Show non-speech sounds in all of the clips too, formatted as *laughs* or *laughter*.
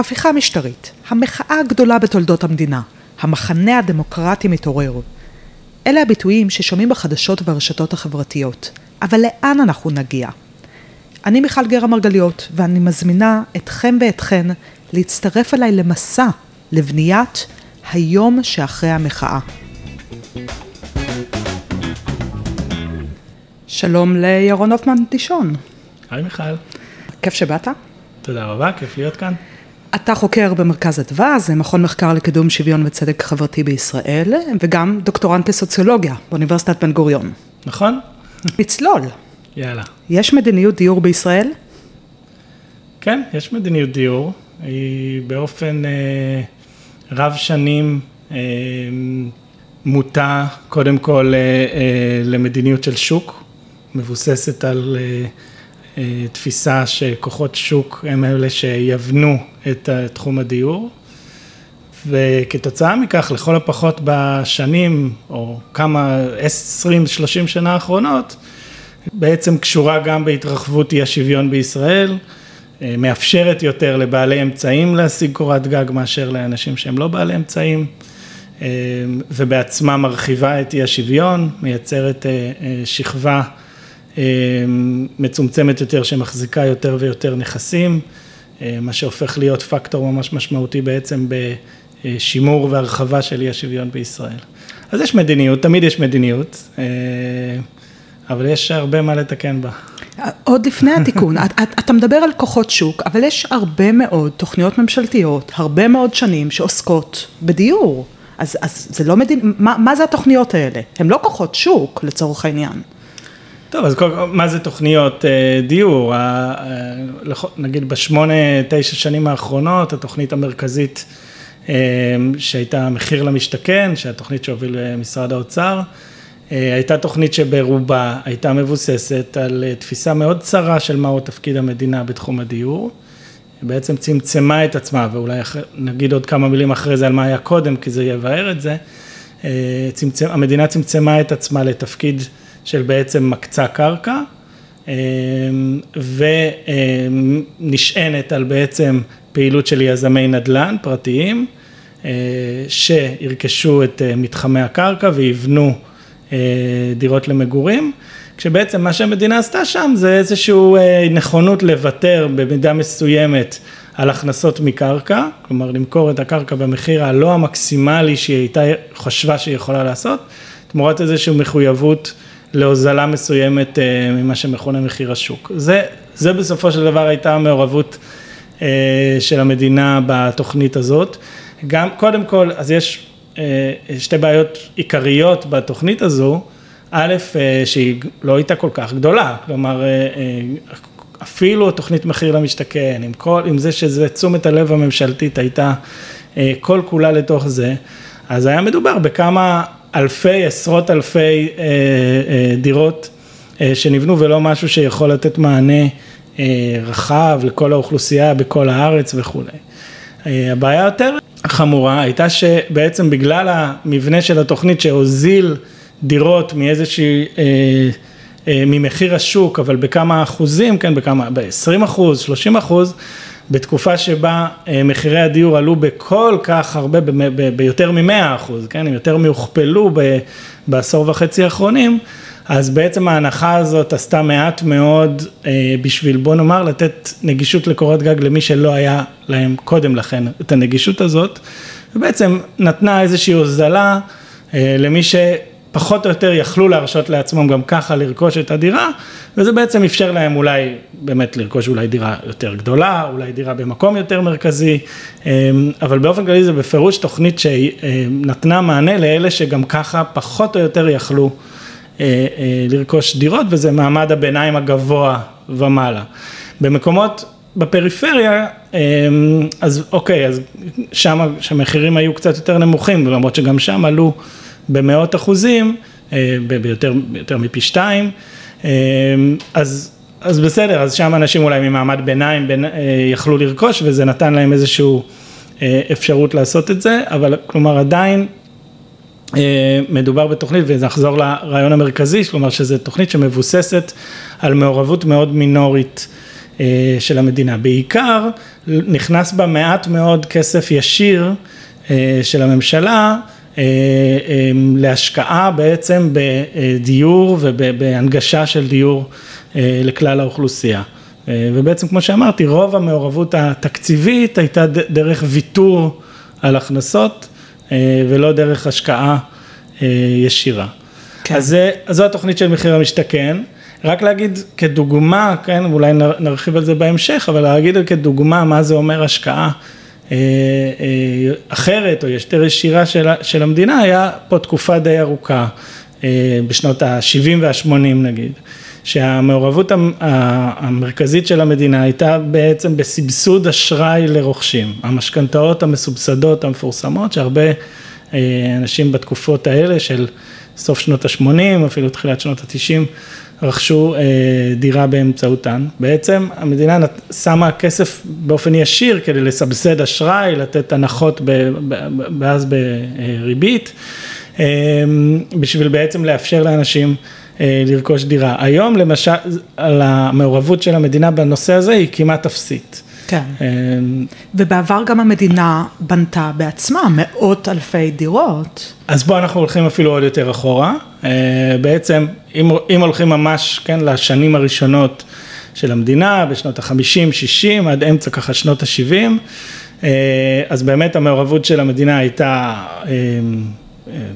הפיכה משטרית, המחאה הגדולה בתולדות המדינה, המחנה הדמוקרטי מתעורר. אלה הביטויים ששומעים בחדשות וברשתות החברתיות. אבל לאן אנחנו נגיע? אני מיכל גרה מרגליות, ואני מזמינה אתכם ואתכן להצטרף אליי למסע לבניית היום שאחרי המחאה. שלום לירון הופמן דישון. היי מיכל. כיף שבאת. תודה רבה, כיף להיות כאן. אתה חוקר במרכז אדווה, זה מכון מחקר לקידום שוויון וצדק חברתי בישראל, וגם דוקטורנט לסוציולוגיה באוניברסיטת בן גוריון. נכון. נצלול. יאללה. יש מדיניות דיור בישראל? כן, יש מדיניות דיור. היא באופן אה, רב שנים אה, מוטה קודם כל אה, אה, למדיניות של שוק, מבוססת על אה, תפיסה שכוחות שוק הם אלה שיבנו את תחום הדיור. וכתוצאה מכך, לכל הפחות בשנים, או כמה, 20-30 שנה האחרונות, בעצם קשורה גם בהתרחבות אי השוויון בישראל, אה, מאפשרת יותר לבעלי אמצעים להשיג קורת גג מאשר לאנשים שהם לא בעלי אמצעים, אה, ובעצמה מרחיבה את אי השוויון, מייצרת שכבה מצומצמת יותר שמחזיקה יותר ויותר נכסים, מה שהופך להיות פקטור ממש משמעותי בעצם בשימור והרחבה של אי השוויון בישראל. אז יש מדיניות, תמיד יש מדיניות, אבל יש הרבה מה לתקן בה. עוד לפני התיקון, *laughs* אתה מדבר על כוחות שוק, אבל יש הרבה מאוד תוכניות ממשלתיות, הרבה מאוד שנים שעוסקות בדיור. אז, אז זה לא מדיניות, מה, מה זה התוכניות האלה? הן לא כוחות שוק לצורך העניין. טוב, אז כל, מה זה תוכניות אה, דיור? נגיד בשמונה, תשע שנים האחרונות, התוכנית המרכזית אה, שהייתה מחיר למשתכן, שהתוכנית שהוביל אה, משרד האוצר, הייתה תוכנית שברובה הייתה מבוססת על תפיסה מאוד צרה של מהו תפקיד המדינה בתחום הדיור. היא בעצם צמצמה את עצמה, ואולי נגיד עוד כמה מילים אחרי זה על מה היה קודם, כי זה יבהר את זה. צמצם, המדינה צמצמה את עצמה לתפקיד של בעצם מקצה קרקע אמ, ונשענת על בעצם פעילות של יזמי נדל"ן פרטיים אה, שירכשו את אה, מתחמי הקרקע ויבנו אה, דירות למגורים, כשבעצם מה שהמדינה עשתה שם זה איזושהי נכונות לוותר במידה מסוימת על הכנסות מקרקע, כלומר למכור את הקרקע במחיר הלא המקסימלי שהיא הייתה חשבה שהיא יכולה לעשות, תמורת איזושהי מחויבות להוזלה מסוימת אה, ממה שמכונה מחיר השוק. זה, זה בסופו של דבר הייתה המעורבות אה, של המדינה בתוכנית הזאת. גם, קודם כל, אז יש אה, שתי בעיות עיקריות בתוכנית הזו. א', שהיא לא הייתה כל כך גדולה, כלומר, אפילו תוכנית מחיר למשתכן, עם, כל, עם זה שזה תשומת הלב הממשלתית הייתה כל כולה לתוך זה, אז היה מדובר בכמה אלפי, עשרות אלפי אה, אה, דירות אה, שנבנו ולא משהו שיכול לתת מענה אה, רחב לכל האוכלוסייה בכל הארץ וכולי. אה, הבעיה יותר חמורה הייתה שבעצם בגלל המבנה של התוכנית שהוזיל דירות מאיזושהי, אה, אה, ממחיר השוק, אבל בכמה אחוזים, כן, בכמה, ב-20 אחוז, 30 אחוז, בתקופה שבה אה, מחירי הדיור עלו בכל כך הרבה, ביותר מ-100 אחוז, כן, הם יותר מהוכפלו בעשור וחצי האחרונים, אז בעצם ההנחה הזאת עשתה מעט מאוד אה, בשביל בוא נאמר לתת נגישות לקורת גג למי שלא היה להם קודם לכן את הנגישות הזאת, ובעצם נתנה איזושהי הוזלה אה, למי ש... פחות או יותר יכלו להרשות לעצמם גם ככה לרכוש את הדירה, וזה בעצם אפשר להם אולי באמת לרכוש אולי דירה יותר גדולה, אולי דירה במקום יותר מרכזי, אמ, אבל באופן כללי זה בפירוש תוכנית שנתנה מענה לאלה שגם ככה פחות או יותר יכלו אה, אה, לרכוש דירות, וזה מעמד הביניים הגבוה ומעלה. במקומות בפריפריה, אמ, אז אוקיי, אז שם, שהמחירים היו קצת יותר נמוכים, למרות שגם שם עלו במאות אחוזים, אה, ביותר, ביותר מפי שתיים, אה, אז, אז בסדר, אז שם אנשים אולי ממעמד ביניים בין, אה, יכלו לרכוש וזה נתן להם איזושהי אפשרות לעשות את זה, אבל כלומר עדיין מדובר בתוכנית ונחזור לרעיון המרכזי, כלומר שזו תוכנית שמבוססת על מעורבות מאוד מינורית של המדינה. בעיקר נכנס בה מעט מאוד כסף ישיר של הממשלה להשקעה בעצם בדיור ובהנגשה של דיור לכלל האוכלוסייה. ובעצם כמו שאמרתי, רוב המעורבות התקציבית הייתה דרך ויתור על הכנסות ולא דרך השקעה ישירה. כן. אז, אז זו התוכנית של מחיר המשתכן. רק להגיד כדוגמה, כן, אולי נרחיב על זה בהמשך, אבל להגיד כדוגמה מה זה אומר השקעה אה, אה, אחרת או יותר ישירה של, של המדינה, היה פה תקופה די ארוכה, אה, בשנות ה-70 וה-80 נגיד, שהמעורבות המרכזית של המדינה הייתה בעצם בסבסוד אשראי לרוכשים, המשכנתאות המסובסדות המפורסמות, שהרבה אנשים בתקופות האלה של סוף שנות ה-80, אפילו תחילת שנות ה-90, רכשו אה, דירה באמצעותן. בעצם המדינה שמה כסף באופן ישיר כדי לסבסד אשראי, לתת הנחות ואז בריבית, אה, בשביל בעצם לאפשר לאנשים אה, לרכוש דירה. היום למשל, המעורבות של המדינה בנושא הזה היא כמעט אפסית. כן. אמ, ובעבר גם המדינה בנתה בעצמה מאות אלפי דירות. אז בואו אנחנו הולכים אפילו עוד יותר אחורה. אה, בעצם, אם, אם הולכים ממש, כן, לשנים הראשונות של המדינה, בשנות ה-50, 60, עד אמצע ככה שנות ה-70, אה, אז באמת המעורבות של המדינה הייתה אה,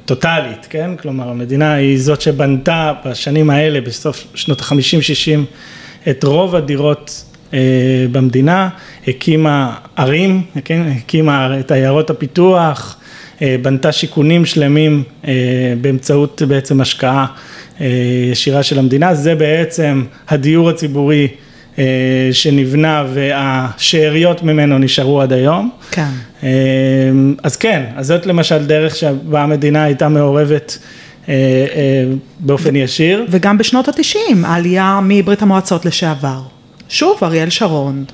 טוטאלית, כן? כלומר, המדינה היא זאת שבנתה בשנים האלה, בסוף שנות ה-50, 60, את רוב הדירות במדינה, הקימה ערים, כן, הקימה את עיירות הפיתוח, אה, בנתה שיכונים שלמים אה, באמצעות בעצם השקעה ישירה של המדינה, זה בעצם הדיור הציבורי שנבנה והשאריות ממנו נשארו עד היום. כן. אז כן, אז זאת למשל דרך שבה המדינה הייתה מעורבת באופן ישיר. וגם בשנות התשעים, העלייה מברית המועצות לשעבר. שוב, אריאל שרון.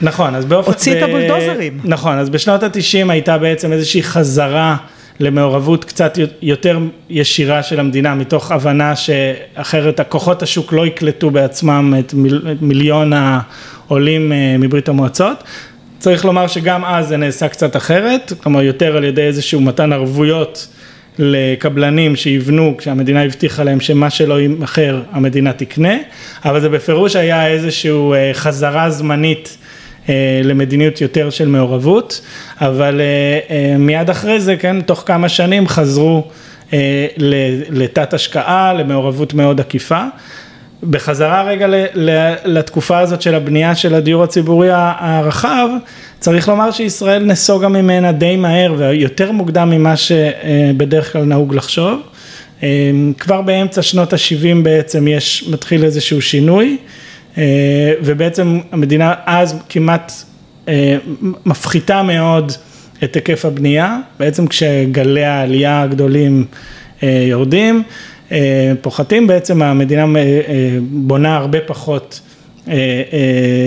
נכון, אז באופן... הוציא את הבולדוזרים. נכון, אז בשנות התשעים הייתה בעצם איזושהי חזרה למעורבות קצת יותר ישירה של המדינה, מתוך הבנה שאחרת הכוחות השוק לא יקלטו בעצמם את, מיל, את מיליון העולים אה, מברית המועצות. צריך לומר שגם אז זה נעשה קצת אחרת, כלומר יותר על ידי איזשהו מתן ערבויות לקבלנים שיבנו כשהמדינה הבטיחה להם שמה שלא יימכר המדינה תקנה, אבל זה בפירוש היה איזושהי אה, חזרה זמנית אה, למדיניות יותר של מעורבות, אבל אה, מיד אחרי זה, כן, תוך כמה שנים חזרו לתת השקעה, למעורבות מאוד עקיפה. בחזרה רגע לתקופה הזאת של הבנייה של הדיור הציבורי הרחב, צריך לומר שישראל נסוגה ממנה די מהר ויותר מוקדם ממה שבדרך כלל נהוג לחשוב. כבר באמצע שנות ה-70 בעצם יש, מתחיל איזשהו שינוי ובעצם המדינה אז כמעט מפחיתה מאוד את היקף הבנייה, בעצם כשגלי העלייה הגדולים יורדים. אה, פוחתים, בעצם המדינה אה, אה, בונה הרבה פחות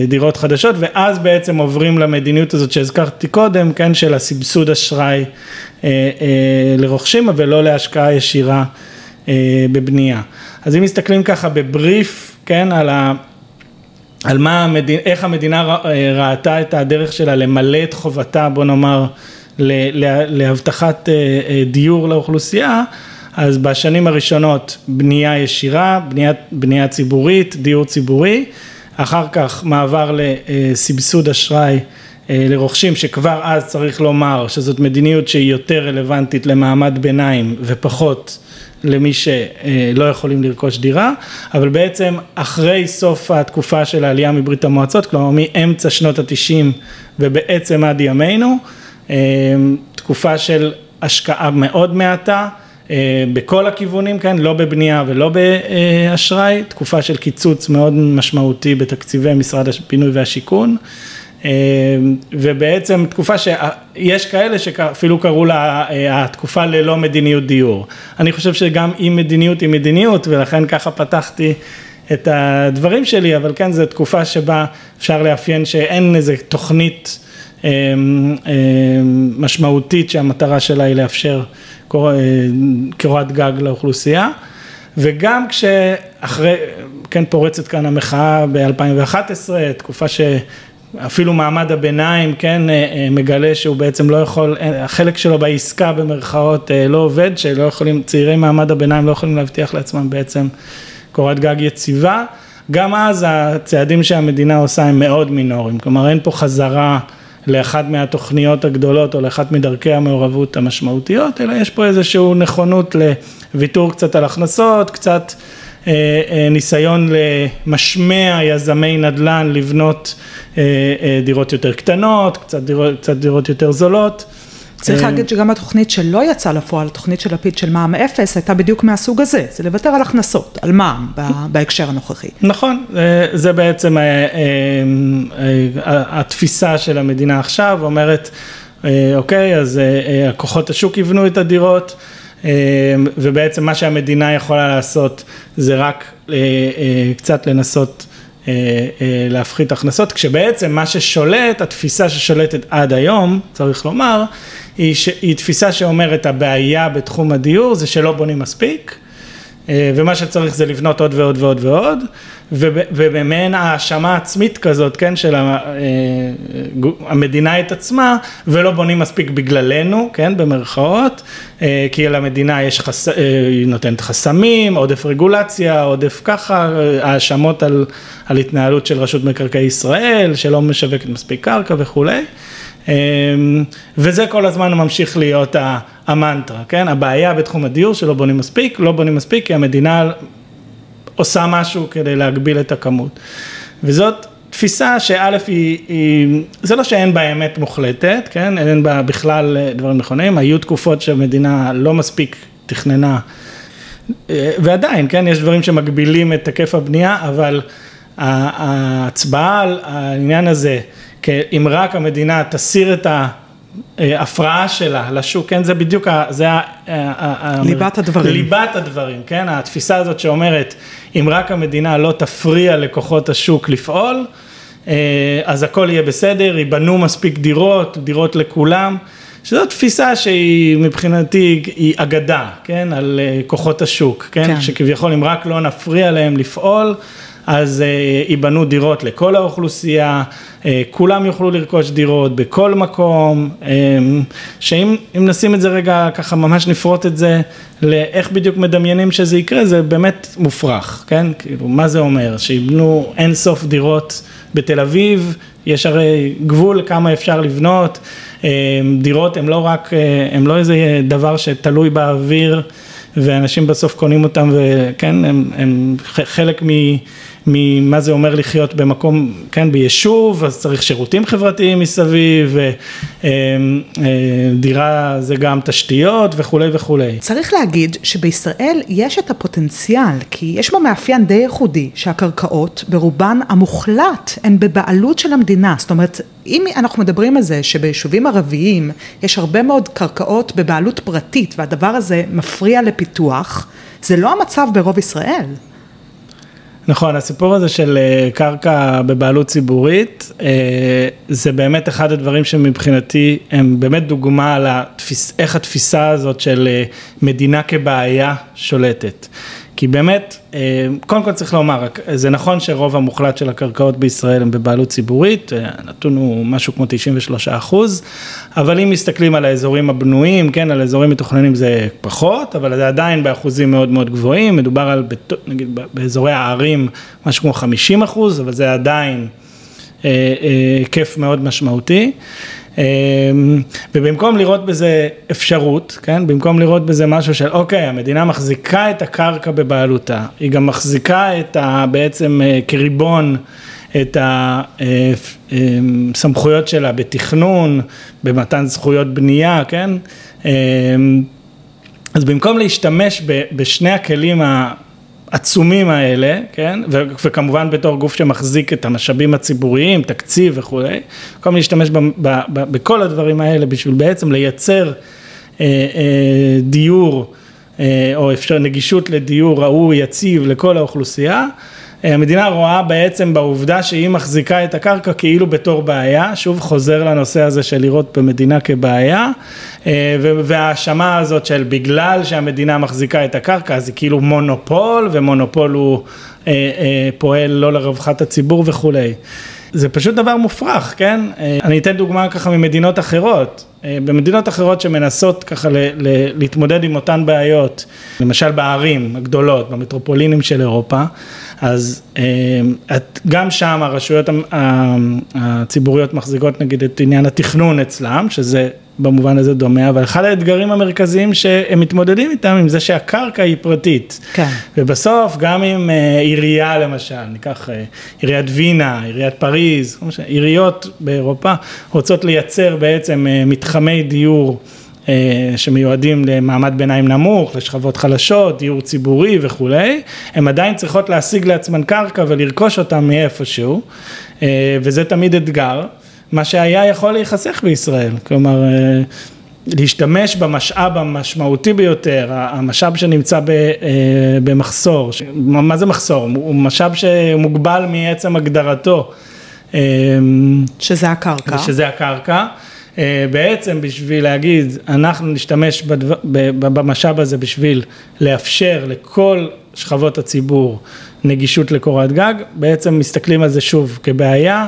דירות חדשות ואז בעצם עוברים למדיניות הזאת שהזכרתי קודם, כן, של הסבסוד אשראי לרוכשים ולא להשקעה ישירה בבנייה. אז אם מסתכלים ככה בבריף, כן, על ה... על מה המדינה, איך המדינה ראתה את הדרך שלה למלא את חובתה, בוא נאמר, להבטחת דיור לאוכלוסייה, אז בשנים הראשונות בנייה ישירה, בנייה, בנייה ציבורית, דיור ציבורי, אחר כך מעבר לסבסוד אשראי אה, לרוכשים שכבר אז צריך לומר שזאת מדיניות שהיא יותר רלוונטית למעמד ביניים ופחות למי שלא יכולים לרכוש דירה, אבל בעצם אחרי סוף התקופה של העלייה מברית המועצות, כלומר מאמצע שנות התשעים ובעצם עד ימינו, אה, תקופה של השקעה מאוד מעטה בכל הכיוונים כאן, לא בבנייה ולא באשראי, תקופה של קיצוץ מאוד משמעותי בתקציבי משרד הבינוי והשיכון. אה, ובעצם תקופה שיש כאלה שאפילו קראו לה אה, התקופה ללא מדיניות דיור. אני חושב שגם אי מדיניות היא מדיניות ולכן ככה פתחתי את הדברים שלי, אבל כן זו תקופה שבה אפשר לאפיין שאין איזה תוכנית משמעותית שהמטרה שלה היא לאפשר קורת גג לאוכלוסייה, וגם כשאחרי, כן פורצת כאן המחאה ב-2011, תקופה שאפילו מעמד הביניים, כן, מגלה שהוא בעצם לא יכול, החלק שלו בעסקה במרכאות לא עובד, שלא יכולים, צעירי מעמד הביניים לא יכולים להבטיח לעצמם בעצם קורת גג יציבה. גם אז הצעדים שהמדינה עושה הם מאוד מינוריים, כלומר אין פה חזרה לאחת מהתוכניות הגדולות או לאחת מדרכי המעורבות המשמעותיות, אלא יש פה איזושהי נכונות לוויתור קצת על הכנסות, קצת אה, אה, ניסיון למשמע יזמי נדל"ן לבנות אה, אה, דירות יותר קטנות, קצת דירות, קצת דירות יותר זולות. צריך להגיד שגם התוכנית שלא יצאה לפועל, התוכנית של לפיד של מע"מ אפס, הייתה בדיוק מהסוג הזה, זה לוותר על הכנסות, על מע"מ בהקשר הנוכחי. נכון, זה בעצם אה, אה, אה, התפיסה של המדינה עכשיו, אומרת, אוקיי, אז כוחות השוק יבנו את הדירות. ובעצם מה שהמדינה יכולה לעשות זה רק קצת לנסות אה, אה, להפחית הכנסות, כשבעצם מה ששולט, התפיסה ששולטת עד היום, צריך לומר, היא, ש... היא תפיסה שאומרת הבעיה בתחום הדיור זה שלא בונים מספיק, אה, ומה שצריך זה לבנות עוד ועוד ועוד ועוד, ובמעין האשמה עצמית כזאת, כן, של אה, המדינה את עצמה, ולא בונים מספיק בגללנו, כן, במרכאות, אה, כי למדינה יש, חס... היא נותנת חסמים, עודף רגולציה, עודף ככה, האשמות על, על התנהלות של רשות מקרקעי ישראל, שלא משווקת מספיק קרקע וכולי. וזה כל הזמן ממשיך להיות המנטרה, כן? הבעיה בתחום הדיור שלא בונים מספיק, לא בונים מספיק כי המדינה עושה משהו כדי להגביל את הכמות. וזאת תפיסה שא' היא, היא, זה לא שאין בה אמת מוחלטת, כן? אין בה בכלל דברים נכונים, היו תקופות שהמדינה לא מספיק תכננה, ועדיין, כן? יש דברים שמגבילים את היקף הבנייה, אבל ההצבעה על העניין הזה אם רק המדינה תסיר את ההפרעה שלה לשוק, כן, זה בדיוק, זה ליבת הדברים. ליבת הדברים, כן, התפיסה הזאת שאומרת, אם רק המדינה לא תפריע לכוחות השוק לפעול, אה, אז הכל יהיה בסדר, ייבנו מספיק דירות, דירות לכולם. שזו תפיסה שהיא מבחינתי היא אגדה, כן, על אה, כוחות השוק, כן, כן. שכביכול אם רק לא נפריע להם לפעול, אז אה, ייבנו דירות לכל האוכלוסייה, אה, כולם יוכלו לרכוש דירות בכל מקום, אה, שאם נשים את זה רגע ככה ממש נפרוט את זה לאיך בדיוק מדמיינים שזה יקרה, זה באמת מופרך, כן? כאילו, מה זה אומר? שיבנו אין סוף דירות בתל אביב, יש הרי גבול כמה אפשר לבנות, דירות הן לא רק, הן לא איזה דבר שתלוי באוויר ואנשים בסוף קונים אותם וכן, הם, הם חלק מ... ממה זה אומר לחיות במקום, כן, ביישוב, אז צריך שירותים חברתיים מסביב, ודירה זה גם תשתיות וכולי וכולי. צריך להגיד שבישראל יש את הפוטנציאל, כי יש בו מאפיין די ייחודי, שהקרקעות ברובן המוחלט הן בבעלות של המדינה, זאת אומרת, אם אנחנו מדברים על זה שביישובים ערביים יש הרבה מאוד קרקעות בבעלות פרטית והדבר הזה מפריע לפיתוח, זה לא המצב ברוב ישראל. נכון, הסיפור הזה של אה, קרקע בבעלות ציבורית, אה, זה באמת אחד הדברים שמבחינתי הם באמת דוגמה על התפיס, איך התפיסה הזאת של אה, מדינה כבעיה שולטת. כי באמת, אה, קודם כל צריך לומר, זה נכון שרוב המוחלט של הקרקעות בישראל הם בבעלות ציבורית, אה, הנתון הוא משהו כמו 93 אחוז, אבל אם מסתכלים על האזורים הבנויים, כן, על אזורים מתוכננים זה פחות, אבל זה עדיין באחוזים מאוד מאוד גבוהים, מדובר על, נגיד, באזורי הערים, משהו כמו 50 אחוז, אבל זה עדיין היקף אה, מאוד משמעותי. אמ, ובמקום לראות בזה אפשרות, כן, במקום לראות בזה משהו של אוקיי, המדינה מחזיקה את הקרקע בבעלותה, היא גם מחזיקה את ה... בעצם אה, כריבון את הסמכויות אה, אמ, שלה בתכנון, במתן זכויות בנייה, כן, אמ, אז במקום להשתמש בשני הכלים העצומים האלה, כן, וכמובן בתור גוף שמחזיק את המשאבים הציבוריים, תקציב וכולי, במקום להשתמש ב, ב, ב, בכל הדברים האלה בשביל בעצם לייצר אה, אה, דיור אה, או אפשר נגישות לדיור ראוי, יציב לכל האוכלוסייה, המדינה רואה בעצם בעובדה שהיא מחזיקה את הקרקע כאילו בתור בעיה, שוב חוזר לנושא הזה של לראות במדינה כבעיה, אה, וההאשמה הזאת של בגלל שהמדינה מחזיקה את הקרקע אז היא כאילו מונופול, ומונופול הוא פועל לא לרווחת הציבור וכולי. זה פשוט דבר מופרך, כן? אני אתן דוגמה ככה ממדינות אחרות. במדינות אחרות שמנסות ככה ל- ל- להתמודד עם אותן בעיות, למשל בערים הגדולות, במטרופולינים של אירופה, אז גם שם הרשויות הציבוריות מחזיקות נגיד את עניין התכנון אצלם, שזה במובן הזה דומה, אבל אחד האתגרים המרכזיים שהם מתמודדים איתם, עם זה שהקרקע היא פרטית. כן. ובסוף, גם עם עירייה למשל, ניקח עיריית וינה, עיריית פריז, עיריות באירופה, רוצות לייצר בעצם מתחמי דיור. שמיועדים למעמד ביניים נמוך, לשכבות חלשות, דיור ציבורי וכולי, הן עדיין צריכות להשיג לעצמן קרקע ולרכוש אותה מאיפשהו, וזה תמיד אתגר, מה שהיה יכול להיחסך בישראל, כלומר להשתמש במשאב המשמעותי ביותר, המשאב שנמצא במחסור, מה זה מחסור? הוא משאב שמוגבל מעצם הגדרתו. שזה הקרקע. שזה הקרקע. בעצם בשביל להגיד, אנחנו נשתמש בדבר, במשאב הזה בשביל לאפשר לכל שכבות הציבור נגישות לקורת גג, בעצם מסתכלים על זה שוב כבעיה,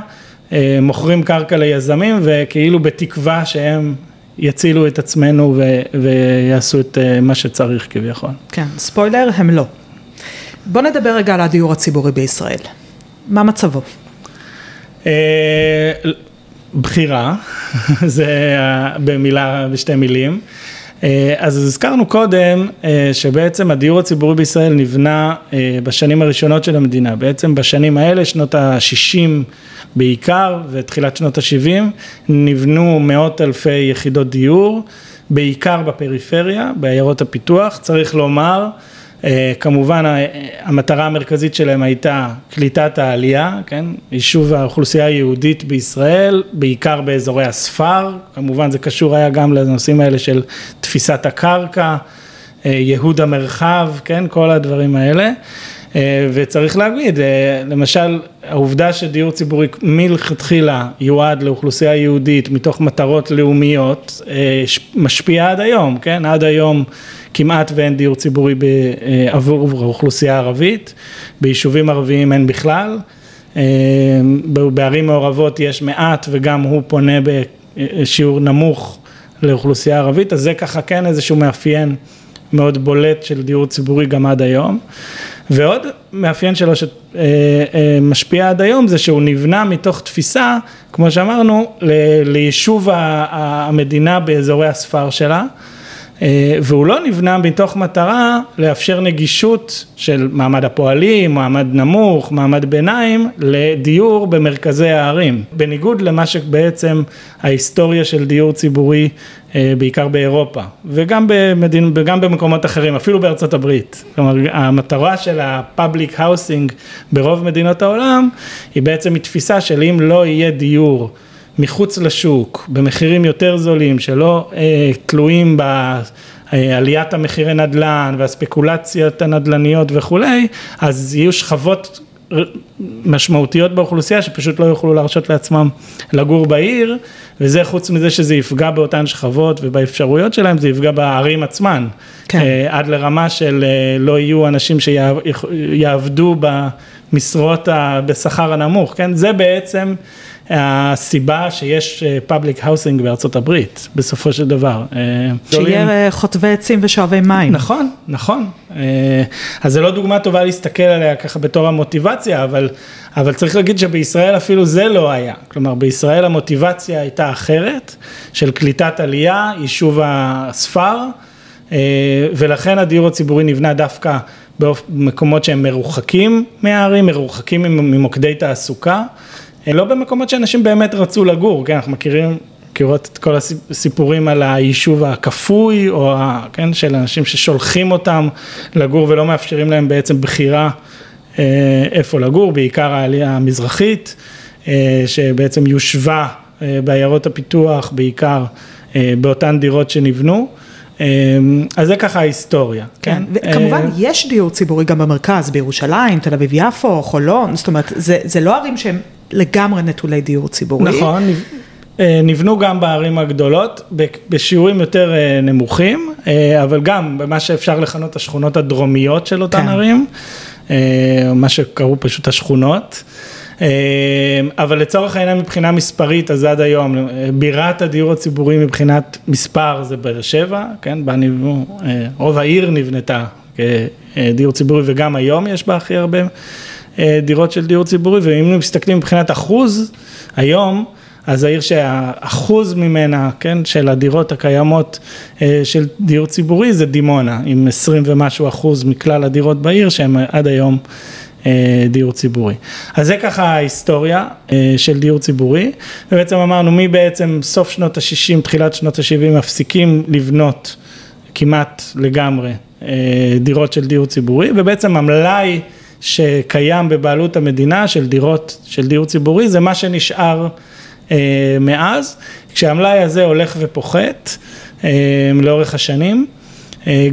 מוכרים קרקע ליזמים וכאילו בתקווה שהם יצילו את עצמנו ויעשו את מה שצריך כביכול. כן, ספוילר, הם לא. בוא נדבר רגע על הדיור הציבורי בישראל. מה מצבו? בחירה, *laughs* זה במילה, בשתי מילים. אז הזכרנו קודם שבעצם הדיור הציבורי בישראל נבנה בשנים הראשונות של המדינה, בעצם בשנים האלה, שנות ה-60 בעיקר ותחילת שנות ה-70, נבנו מאות אלפי יחידות דיור, בעיקר בפריפריה, בעיירות הפיתוח, צריך לומר, כמובן המטרה המרכזית שלהם הייתה קליטת העלייה, כן, יישוב האוכלוסייה היהודית בישראל, בעיקר באזורי הספר, כמובן זה קשור היה גם לנושאים האלה של תפיסת הקרקע, ייהוד המרחב, כן, כל הדברים האלה. וצריך להגיד, למשל העובדה שדיור ציבורי מלכתחילה יועד לאוכלוסייה יהודית מתוך מטרות לאומיות משפיעה עד היום, כן, עד היום כמעט ואין דיור ציבורי עבור האוכלוסייה הערבית, ביישובים ערביים אין בכלל, בערים מעורבות יש מעט וגם הוא פונה בשיעור נמוך לאוכלוסייה ערבית, אז זה ככה כן איזשהו מאפיין מאוד בולט של דיור ציבורי גם עד היום. ועוד מאפיין שלו שמשפיע עד היום זה שהוא נבנה מתוך תפיסה, כמו שאמרנו, ליישוב המדינה באזורי הספר שלה. והוא לא נבנה מתוך מטרה לאפשר נגישות של מעמד הפועלים, מעמד נמוך, מעמד ביניים, לדיור במרכזי הערים. בניגוד למה שבעצם ההיסטוריה של דיור ציבורי, בעיקר באירופה, וגם, במדינ... וגם במקומות אחרים, אפילו בארצות הברית. כלומר, המטרה של ה-public housing ברוב מדינות העולם, היא בעצם מתפיסה של אם לא יהיה דיור מחוץ לשוק, במחירים יותר זולים, שלא אה, תלויים בעליית המחירי נדל"ן והספקולציות הנדל"ניות וכולי, אז יהיו שכבות משמעותיות באוכלוסייה שפשוט לא יוכלו להרשות לעצמם לגור בעיר, וזה חוץ מזה שזה יפגע באותן שכבות ובאפשרויות שלהם, זה יפגע בערים עצמן, כן. עד לרמה של לא יהיו אנשים שיעבדו במשרות בשכר הנמוך, כן, זה בעצם הסיבה שיש public housing בארצות הברית, בסופו של דבר. שיהיה חוטבי עצים ושואבי מים. נכון, נכון. אז זה לא דוגמה טובה להסתכל עליה ככה בתור המוטיבציה, אבל, אבל צריך להגיד שבישראל אפילו זה לא היה. כלומר, בישראל המוטיבציה הייתה אחרת, של קליטת עלייה, יישוב הספר, ולכן הדיור הציבורי נבנה דווקא במקומות שהם מרוחקים מהערים, מרוחקים ממוקדי תעסוקה. לא במקומות שאנשים באמת רצו לגור, כן, אנחנו מכירים, מכירות את כל הסיפורים על היישוב הכפוי, או כן, של אנשים ששולחים אותם לגור ולא מאפשרים להם בעצם בחירה איפה לגור, בעיקר העלייה המזרחית, שבעצם יושבה בעיירות הפיתוח, בעיקר באותן דירות שנבנו. אז זה ככה ההיסטוריה. כן, וכמובן יש דיור ציבורי גם במרכז, בירושלים, תל אביב יפו, חולון, זאת אומרת, זה, זה לא ערים שהם לגמרי נטולי דיור ציבורי. נכון, נבנו גם בערים הגדולות, בשיעורים יותר נמוכים, אבל גם במה שאפשר לכנות השכונות הדרומיות של אותן כן. ערים. מה שקראו פשוט השכונות. אבל לצורך העניין מבחינה מספרית, אז עד היום, בירת הדיור הציבורי מבחינת מספר זה באר שבע, כן, בה נבנו, רוב העיר נבנתה כדיור ציבורי וגם היום יש בה הכי הרבה דירות של דיור ציבורי, ואם מסתכלים מבחינת אחוז, היום, אז העיר שהאחוז ממנה, כן, של הדירות הקיימות של דיור ציבורי זה דימונה, עם 20 ומשהו אחוז מכלל הדירות בעיר שהם עד היום דיור ציבורי. אז זה ככה ההיסטוריה של דיור ציבורי, ובעצם אמרנו מי בעצם סוף שנות ה-60, תחילת שנות ה-70 מפסיקים לבנות כמעט לגמרי דירות של דיור ציבורי, ובעצם המלאי שקיים בבעלות המדינה של דירות של דיור ציבורי זה מה שנשאר מאז, כשהמלאי הזה הולך ופוחת לאורך השנים,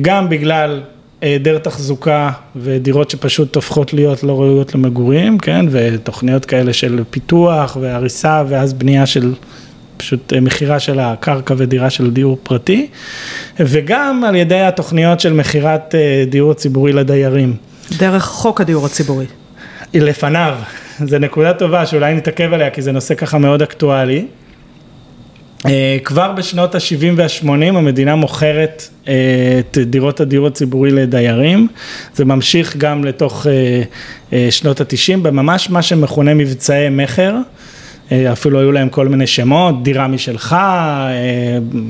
גם בגלל היעדר תחזוקה ודירות שפשוט הופכות להיות לא ראויות למגורים, כן, ותוכניות כאלה של פיתוח והריסה ואז בנייה של פשוט מכירה של הקרקע ודירה של דיור פרטי, וגם על ידי התוכניות של מכירת דיור ציבורי לדיירים. דרך חוק הדיור הציבורי. לפניו, זו נקודה טובה שאולי נתעכב עליה כי זה נושא ככה מאוד אקטואלי. כבר בשנות ה-70 וה-80 המדינה מוכרת את דירות הדיור הציבורי לדיירים, זה ממשיך גם לתוך שנות ה-90 בממש מה שמכונה מבצעי מכר, אפילו היו להם כל מיני שמות, דירה משלך,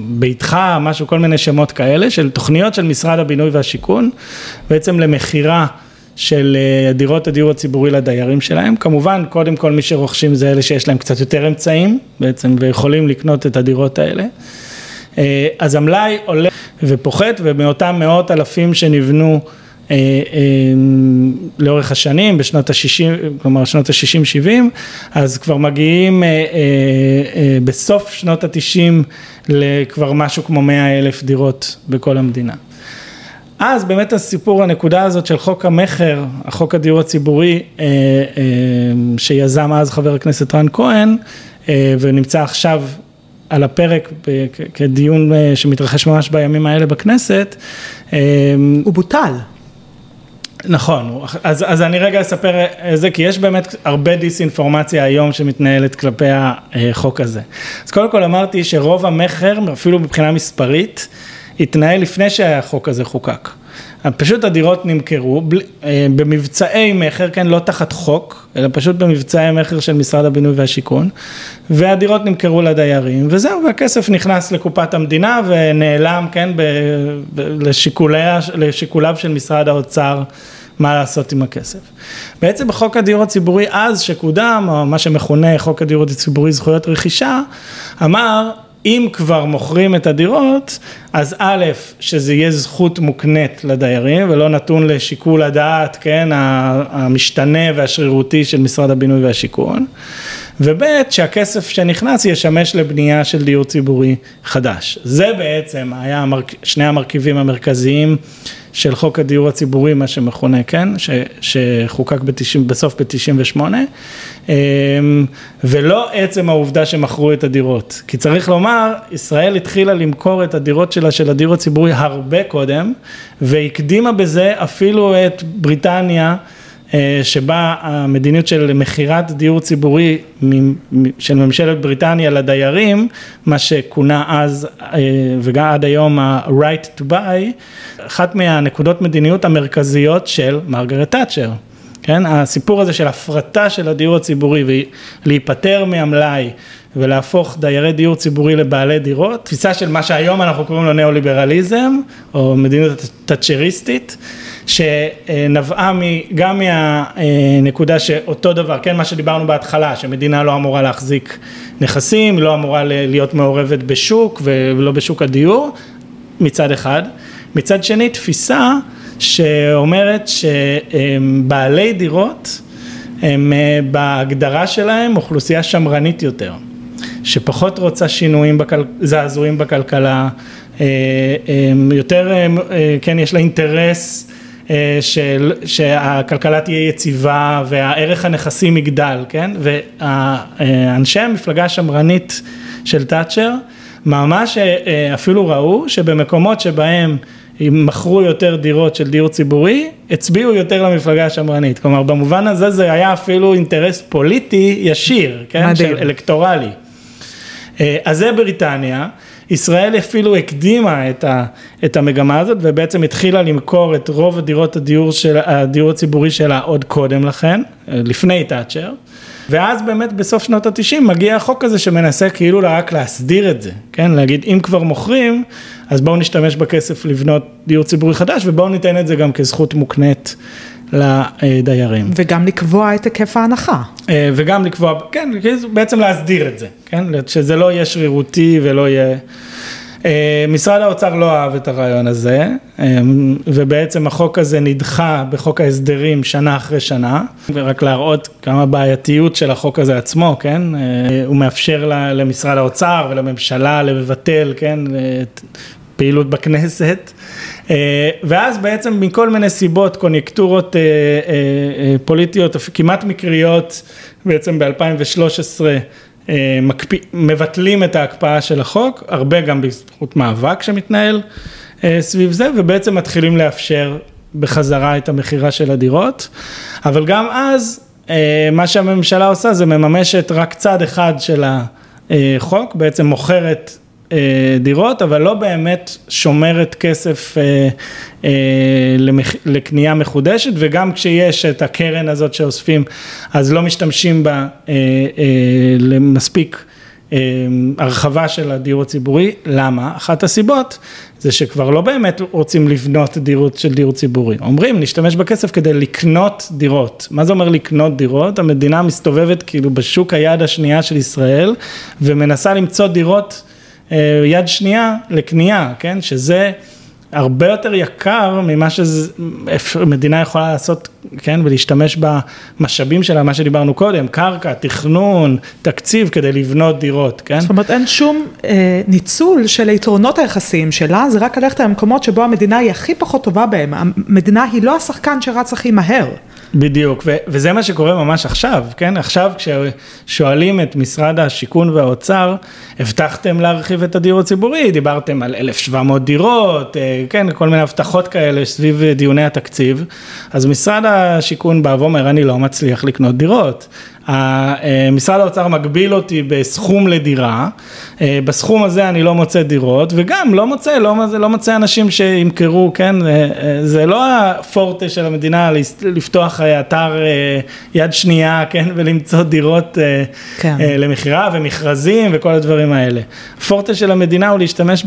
ביתך, משהו, כל מיני שמות כאלה של תוכניות של משרד הבינוי והשיכון, בעצם למכירה של דירות הדיור הציבורי לדיירים שלהם, כמובן קודם כל מי שרוכשים זה אלה שיש להם קצת יותר אמצעים בעצם ויכולים לקנות את הדירות האלה, אז המלאי עולה ופוחת ומאותם מאות אלפים שנבנו לאורך השנים בשנות ה-60, כלומר שנות ה-60-70, אז כבר מגיעים בסוף שנות ה-90 לכבר משהו כמו 100 אלף דירות בכל המדינה. אז באמת הסיפור, הנקודה הזאת של חוק המכר, החוק הדיור הציבורי שיזם אז חבר הכנסת רן כהן ונמצא עכשיו על הפרק כדיון שמתרחש ממש בימים האלה בכנסת. הוא בוטל. נכון, אז, אז אני רגע אספר זה, כי יש באמת הרבה דיסאינפורמציה היום שמתנהלת כלפי החוק הזה. אז קודם כל אמרתי שרוב המכר, אפילו מבחינה מספרית, התנהל לפני שהחוק הזה חוקק. פשוט הדירות נמכרו במבצעי מכר, כן, לא תחת חוק, אלא פשוט במבצעי מכר של משרד הבינוי והשיכון, והדירות נמכרו לדיירים, וזהו, והכסף נכנס לקופת המדינה ונעלם, כן, לשיקוליו של משרד האוצר. מה לעשות עם הכסף. בעצם בחוק הדיור הציבורי אז שקודם, או מה שמכונה חוק הדיור הציבורי זכויות רכישה, אמר אם כבר מוכרים את הדירות, אז א', שזה יהיה זכות מוקנית לדיירים ולא נתון לשיקול הדעת, כן, המשתנה והשרירותי של משרד הבינוי והשיכון, וב', שהכסף שנכנס ישמש לבנייה של דיור ציבורי חדש. זה בעצם היה שני המרכיבים המרכזיים של חוק הדיור הציבורי, מה שמכונה, כן, ש, שחוקק בתשעים, בסוף ב-98, ולא עצם העובדה שמכרו את הדירות, כי צריך לומר, ישראל התחילה למכור את הדירות שלה של הדיור הציבורי הרבה קודם, והקדימה בזה אפילו את בריטניה, שבה המדיניות של מכירת דיור ציבורי של ממשלת בריטניה לדיירים, מה שכונה אז וגם עד היום ה-right to buy, אחת מהנקודות מדיניות המרכזיות של מרגרט תאצ'ר, כן, הסיפור הזה של הפרטה של הדיור הציבורי ולהיפטר מהמלאי ולהפוך דיירי דיור ציבורי לבעלי דירות, תפיסה של מה שהיום אנחנו קוראים לו ניאו-ליברליזם או מדיניות תאצ'ריסטית שנבעה גם מהנקודה שאותו דבר, כן מה שדיברנו בהתחלה, שמדינה לא אמורה להחזיק נכסים, לא אמורה להיות מעורבת בשוק ולא בשוק הדיור מצד אחד, מצד שני תפיסה שאומרת שבעלי דירות הם בהגדרה שלהם אוכלוסייה שמרנית יותר, שפחות רוצה שינויים, בכל... זעזועים בכלכלה, יותר, כן יש לה אינטרס של, שהכלכלה תהיה יציבה והערך הנכסים יגדל, כן, ואנשי המפלגה השמרנית של תאצ'ר ממש אפילו ראו שבמקומות שבהם מכרו יותר דירות של דיור ציבורי, הצביעו יותר למפלגה השמרנית. כלומר, במובן הזה זה היה אפילו אינטרס פוליטי ישיר, כן? מדהים. של אלקטורלי. אה, אז זה בריטניה. ישראל אפילו הקדימה את, ה, את המגמה הזאת ובעצם התחילה למכור את רוב הדירות הדיור, של, הדיור הציבורי שלה עוד קודם לכן, לפני תאצ'ר. ואז באמת בסוף שנות התשעים מגיע החוק הזה שמנסה כאילו רק להסדיר את זה, כן, להגיד אם כבר מוכרים אז בואו נשתמש בכסף לבנות דיור ציבורי חדש ובואו ניתן את זה גם כזכות מוקנית לדיירים. וגם לקבוע את היקף ההנחה. אה, וגם לקבוע, כן, בעצם להסדיר את זה, כן, שזה לא יהיה שרירותי ולא יהיה... אה, משרד האוצר לא אהב את הרעיון הזה, אה, ובעצם החוק הזה נדחה בחוק ההסדרים שנה אחרי שנה, ורק להראות כמה בעייתיות של החוק הזה עצמו, כן, הוא מאפשר למשרד האוצר ולממשלה לבטל, כן, פעילות בכנסת, ואז בעצם מכל מיני סיבות, קוניונקטורות אה, אה, פוליטיות כמעט מקריות, בעצם ב-2013 מבטלים את ההקפאה של החוק, הרבה גם בזכות מאבק שמתנהל סביב זה, ובעצם מתחילים לאפשר בחזרה את המכירה של הדירות, אבל גם אז מה שהממשלה עושה זה מממשת רק צד אחד של החוק, בעצם מוכרת אה, דירות, אבל לא באמת שומרת כסף אה, אה, לקנייה מחודשת, וגם כשיש את הקרן הזאת שאוספים, אז לא משתמשים בה למספיק הרחבה של הדיור הציבורי, למה? אחת הסיבות זה שכבר לא באמת רוצים לבנות דירות של דיור ציבורי, אומרים נשתמש בכסף כדי לקנות דירות, מה זה אומר לקנות דירות? המדינה מסתובבת כאילו בשוק היד השנייה של ישראל ומנסה למצוא דירות אה, יד שנייה לקנייה, כן, שזה הרבה יותר יקר ממה שמדינה יכולה לעשות, כן, ולהשתמש במשאבים שלה, מה שדיברנו קודם, קרקע, תכנון, תקציב כדי לבנות דירות, כן? זאת אומרת אין שום אה, ניצול של היתרונות היחסיים שלה, זה רק ללכת למקומות שבו המדינה היא הכי פחות טובה בהם, המדינה היא לא השחקן שרץ הכי מהר. בדיוק, ו- וזה מה שקורה ממש עכשיו, כן? עכשיו כששואלים את משרד השיכון והאוצר, הבטחתם להרחיב את הדיור הציבורי, דיברתם על 1,700 דירות, אה, כן, כל מיני הבטחות כאלה סביב דיוני התקציב, אז משרד השיכון בא ואומר, אני לא מצליח לקנות דירות. אה, משרד האוצר מגביל אותי בסכום לדירה, אה, בסכום הזה אני לא מוצא דירות וגם לא מוצא, לא, לא מוצא אנשים שימכרו, כן, אה, זה לא הפורטה של המדינה לפתוח אתר יד שנייה, כן, *laughs* ולמצוא דירות כן. למכירה ומכרזים וכל הדברים האלה. הפורטה של המדינה הוא להשתמש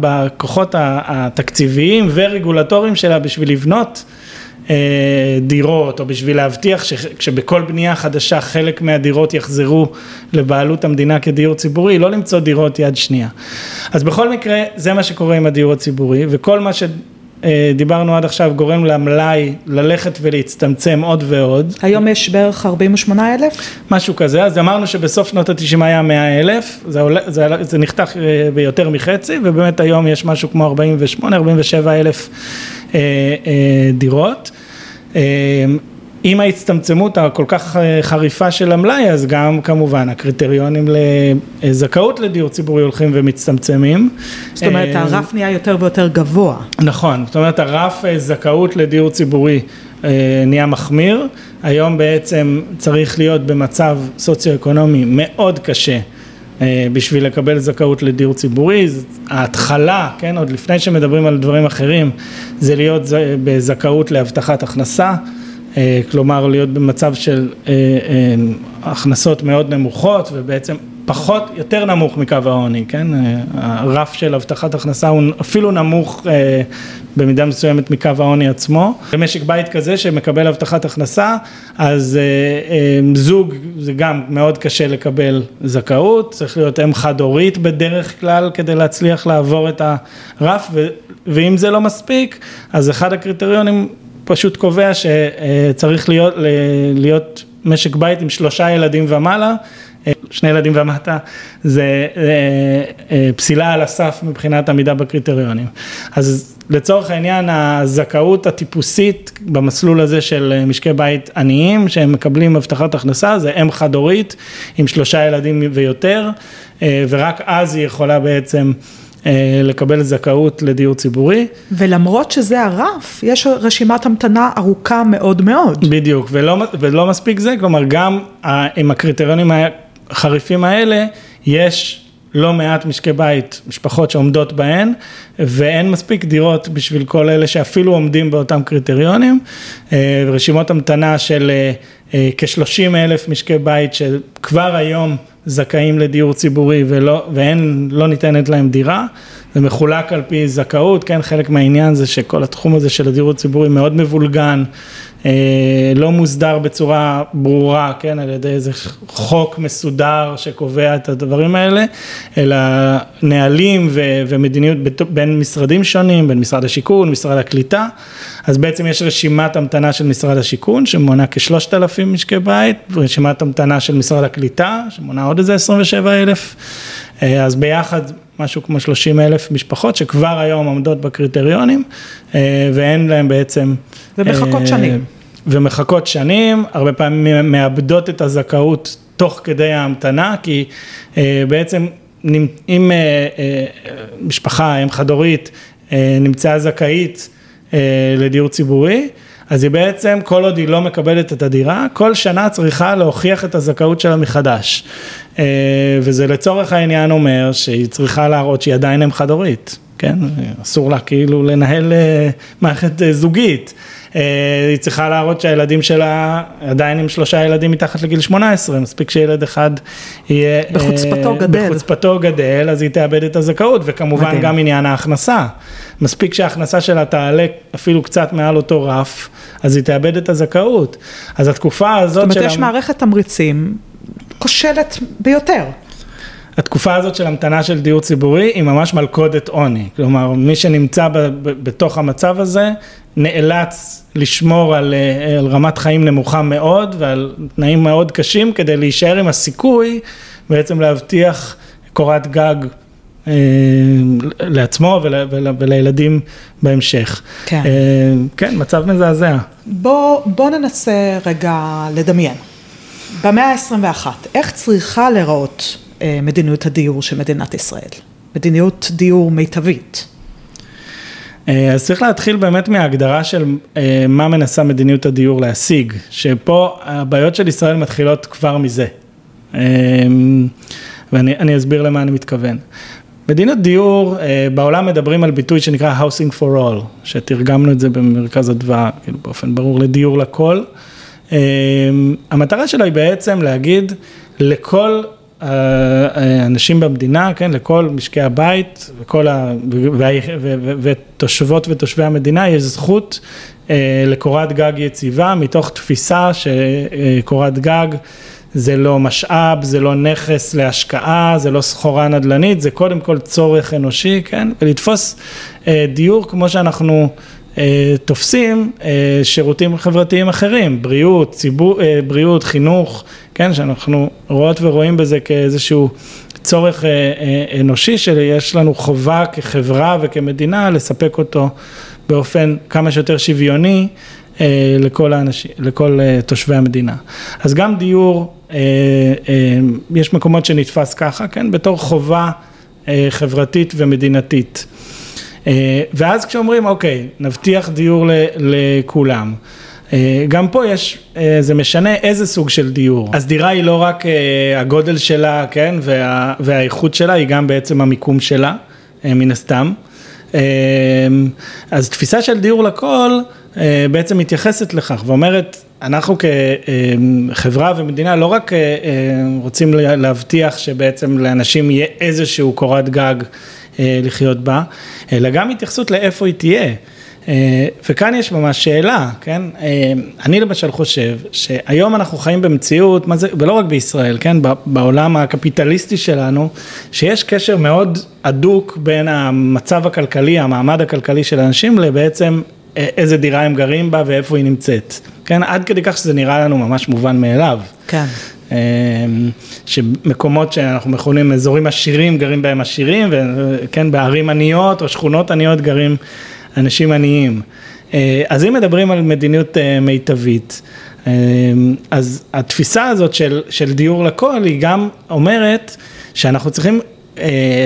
בכוחות התקציביים ורגולטוריים שלה בשביל לבנות דירות, או בשביל להבטיח שבכל בנייה חדשה חלק מהדירות יחזרו לבעלות המדינה כדיור ציבורי, לא למצוא דירות יד שנייה. אז בכל מקרה, זה מה שקורה עם הדיור הציבורי, וכל מה שדיברנו עד עכשיו גורם למלאי ללכת ולהצטמצם עוד ועוד. היום יש בערך 48 אלף? משהו כזה, אז אמרנו שבסוף שנות ה-90 היה 100 אלף, זה, זה, זה נחתך אה, ביותר מחצי, ובאמת היום יש משהו כמו 48-47 אלף אה, אה, דירות. אה, עם ההצטמצמות הכל כך חריפה של המלאי, אז גם כמובן הקריטריונים לזכאות לדיור ציבורי הולכים ומצטמצמים. זאת אומרת הרף נהיה יותר ויותר גבוה. נכון, זאת אומרת הרף זכאות לדיור ציבורי נהיה מחמיר, היום בעצם צריך להיות במצב סוציו-אקונומי מאוד קשה אה, בשביל לקבל זכאות לדיור ציבורי, ההתחלה, כן, עוד לפני שמדברים על דברים אחרים, זה להיות בזכאות להבטחת הכנסה, אה, כלומר להיות במצב של אה, הכנסות מאוד נמוכות ובעצם פחות, יותר נמוך מקו העוני, כן? הרף של הבטחת הכנסה הוא אפילו נמוך אה, במידה מסוימת מקו העוני עצמו. במשק בית כזה שמקבל הבטחת הכנסה, אז אה, אה, זוג זה גם מאוד קשה לקבל זכאות, צריך להיות אם חד הורית בדרך כלל כדי להצליח לעבור את הרף, ואם זה לא מספיק, אז אחד הקריטריונים פשוט קובע שצריך להיות, להיות משק בית עם שלושה ילדים ומעלה. שני ילדים ומטה, זה אה, אה, פסילה על הסף מבחינת עמידה בקריטריונים. אז לצורך העניין הזכאות הטיפוסית במסלול הזה של משקי בית עניים שהם מקבלים הבטחת הכנסה זה אם חד הורית עם שלושה ילדים ויותר אה, ורק אז היא יכולה בעצם לקבל זכאות לדיור ציבורי. ולמרות שזה הרף, יש רשימת המתנה ארוכה מאוד מאוד. בדיוק, ולא, ולא מספיק זה, כלומר גם עם הקריטריונים החריפים האלה, יש לא מעט משקי בית, משפחות שעומדות בהן, ואין מספיק דירות בשביל כל אלה שאפילו עומדים באותם קריטריונים. אה, רשימות המתנה של אה, אה, כ-30 אלף משקי בית שכבר היום זכאים לדיור ציבורי ולא, ואין, לא ניתנת להם דירה. זה מחולק על פי זכאות, כן, חלק מהעניין זה שכל התחום הזה של הדיור הציבורי מאוד מבולגן, אה, לא מוסדר בצורה ברורה, כן, על ידי איזה חוק מסודר שקובע את הדברים האלה, אלא נהלים ו- ומדיניות בין משרדים שונים, בין משרד השיכון, משרד הקליטה, אז בעצם יש רשימת המתנה של משרד השיכון שמונה כשלושת אלפים משקי בית, רשימת המתנה של משרד הקליטה שמונה עוד איזה עשרים ושבע אלף, אה, אז ביחד משהו כמו 30 אלף משפחות שכבר היום עומדות בקריטריונים אה, ואין להם בעצם... ומחכות שנים. ומחכות שנים, הרבה פעמים מאבדות את הזכאות תוך כדי ההמתנה, כי אה, בעצם אם אה, אה, משפחה, אם חד הורית, נמצאה זכאית לדיור ציבורי, אז היא בעצם, כל עוד היא לא מקבלת את הדירה, כל שנה צריכה להוכיח את הזכאות שלה מחדש. וזה לצורך העניין אומר שהיא צריכה להראות שהיא עדיין אם חד הורית, כן? אסור לה כאילו לנהל מערכת זוגית. אה, היא צריכה להראות שהילדים שלה עדיין עם שלושה ילדים מתחת לגיל 18, מספיק שילד אחד יהיה... בחוצפתו אה, גדל. בחוצפתו גדל, אז היא תאבד את הזכאות, וכמובן מדהים. גם עניין ההכנסה. מספיק שההכנסה שלה תעלה אפילו קצת מעל אותו רף, אז היא תאבד את הזכאות. אז התקופה הזאת של... זאת אומרת, יש מערכת תמריצים כושלת ביותר. התקופה הזאת של המתנה של דיור ציבורי היא ממש מלכודת עוני, כלומר מי שנמצא ב, ב, בתוך המצב הזה נאלץ לשמור על, אה, על רמת חיים נמוכה מאוד ועל תנאים מאוד קשים כדי להישאר עם הסיכוי בעצם להבטיח קורת גג אה, לעצמו ול, ול, ולילדים בהמשך. כן. אה, כן, מצב מזעזע. בוא, בוא ננסה רגע לדמיין. במאה ה-21, איך צריכה להיראות אה, מדיניות הדיור של מדינת ישראל? מדיניות דיור מיטבית. אה, אז צריך להתחיל באמת מההגדרה של אה, מה מנסה מדיניות הדיור להשיג, שפה הבעיות של ישראל מתחילות כבר מזה. ואני אסביר למה אני מתכוון. מדיניות דיור, בעולם מדברים על ביטוי שנקרא Housing for All, שתרגמנו את זה במרכז אדווה, כאילו באופן ברור, לדיור לכל. המטרה שלו היא בעצם להגיד לכל האנשים במדינה, כן, לכל משקי הבית וכל ה... ותושבות ותושבי המדינה יש זכות אה, לקורת גג יציבה מתוך תפיסה שקורת גג זה לא משאב, זה לא נכס להשקעה, זה לא סחורה נדל"נית, זה קודם כל צורך אנושי, כן, ולתפוס אה, דיור כמו שאנחנו אה, תופסים שירותים חברתיים אחרים, בריאות, ציבור, בריאות, חינוך, כן, שאנחנו רואות ורואים בזה כאיזשהו צורך אה, אה, אנושי שיש לנו חובה כחברה וכמדינה לספק אותו באופן כמה שיותר שוויוני אה, לכל האנשים, לכל תושבי המדינה. אז גם דיור, יש מקומות שנתפס ככה, כן, בתור חובה חברתית ומדינתית. ואז כשאומרים, אוקיי, נבטיח דיור לכולם. אה, גם פה יש, אה, זה משנה איזה סוג של דיור. אז דירה היא לא רק אה, הגודל שלה, כן, וה, והאיכות שלה, היא גם בעצם המיקום שלה, מן הסתם. אז תפיסה של דיור לכל בעצם מתייחסת לכך ואומרת, אנחנו כחברה ומדינה לא רק רוצים להבטיח שבעצם לאנשים יהיה איזשהו קורת גג לחיות בה, אלא גם התייחסות לאיפה היא תהיה. אה, וכאן יש ממש שאלה, כן? אה, אני למשל חושב שהיום אנחנו חיים במציאות, זה, ולא רק בישראל, כן? בעולם הקפיטליסטי שלנו, שיש קשר מאוד הדוק בין המצב הכלכלי, המעמד הכלכלי של האנשים, לבעצם אה, איזה דירה הם גרים בה ואיפה היא נמצאת. כן? עד כדי כך שזה נראה לנו ממש מובן מאליו. כן. שמקומות שאנחנו מכונים אזורים עשירים גרים בהם עשירים, וכן בערים עניות או שכונות עניות גרים אנשים עניים. אה, אז אם מדברים על מדיניות אה, מיטבית, אה, אז התפיסה הזאת של, של דיור לכל היא גם אומרת שאנחנו צריכים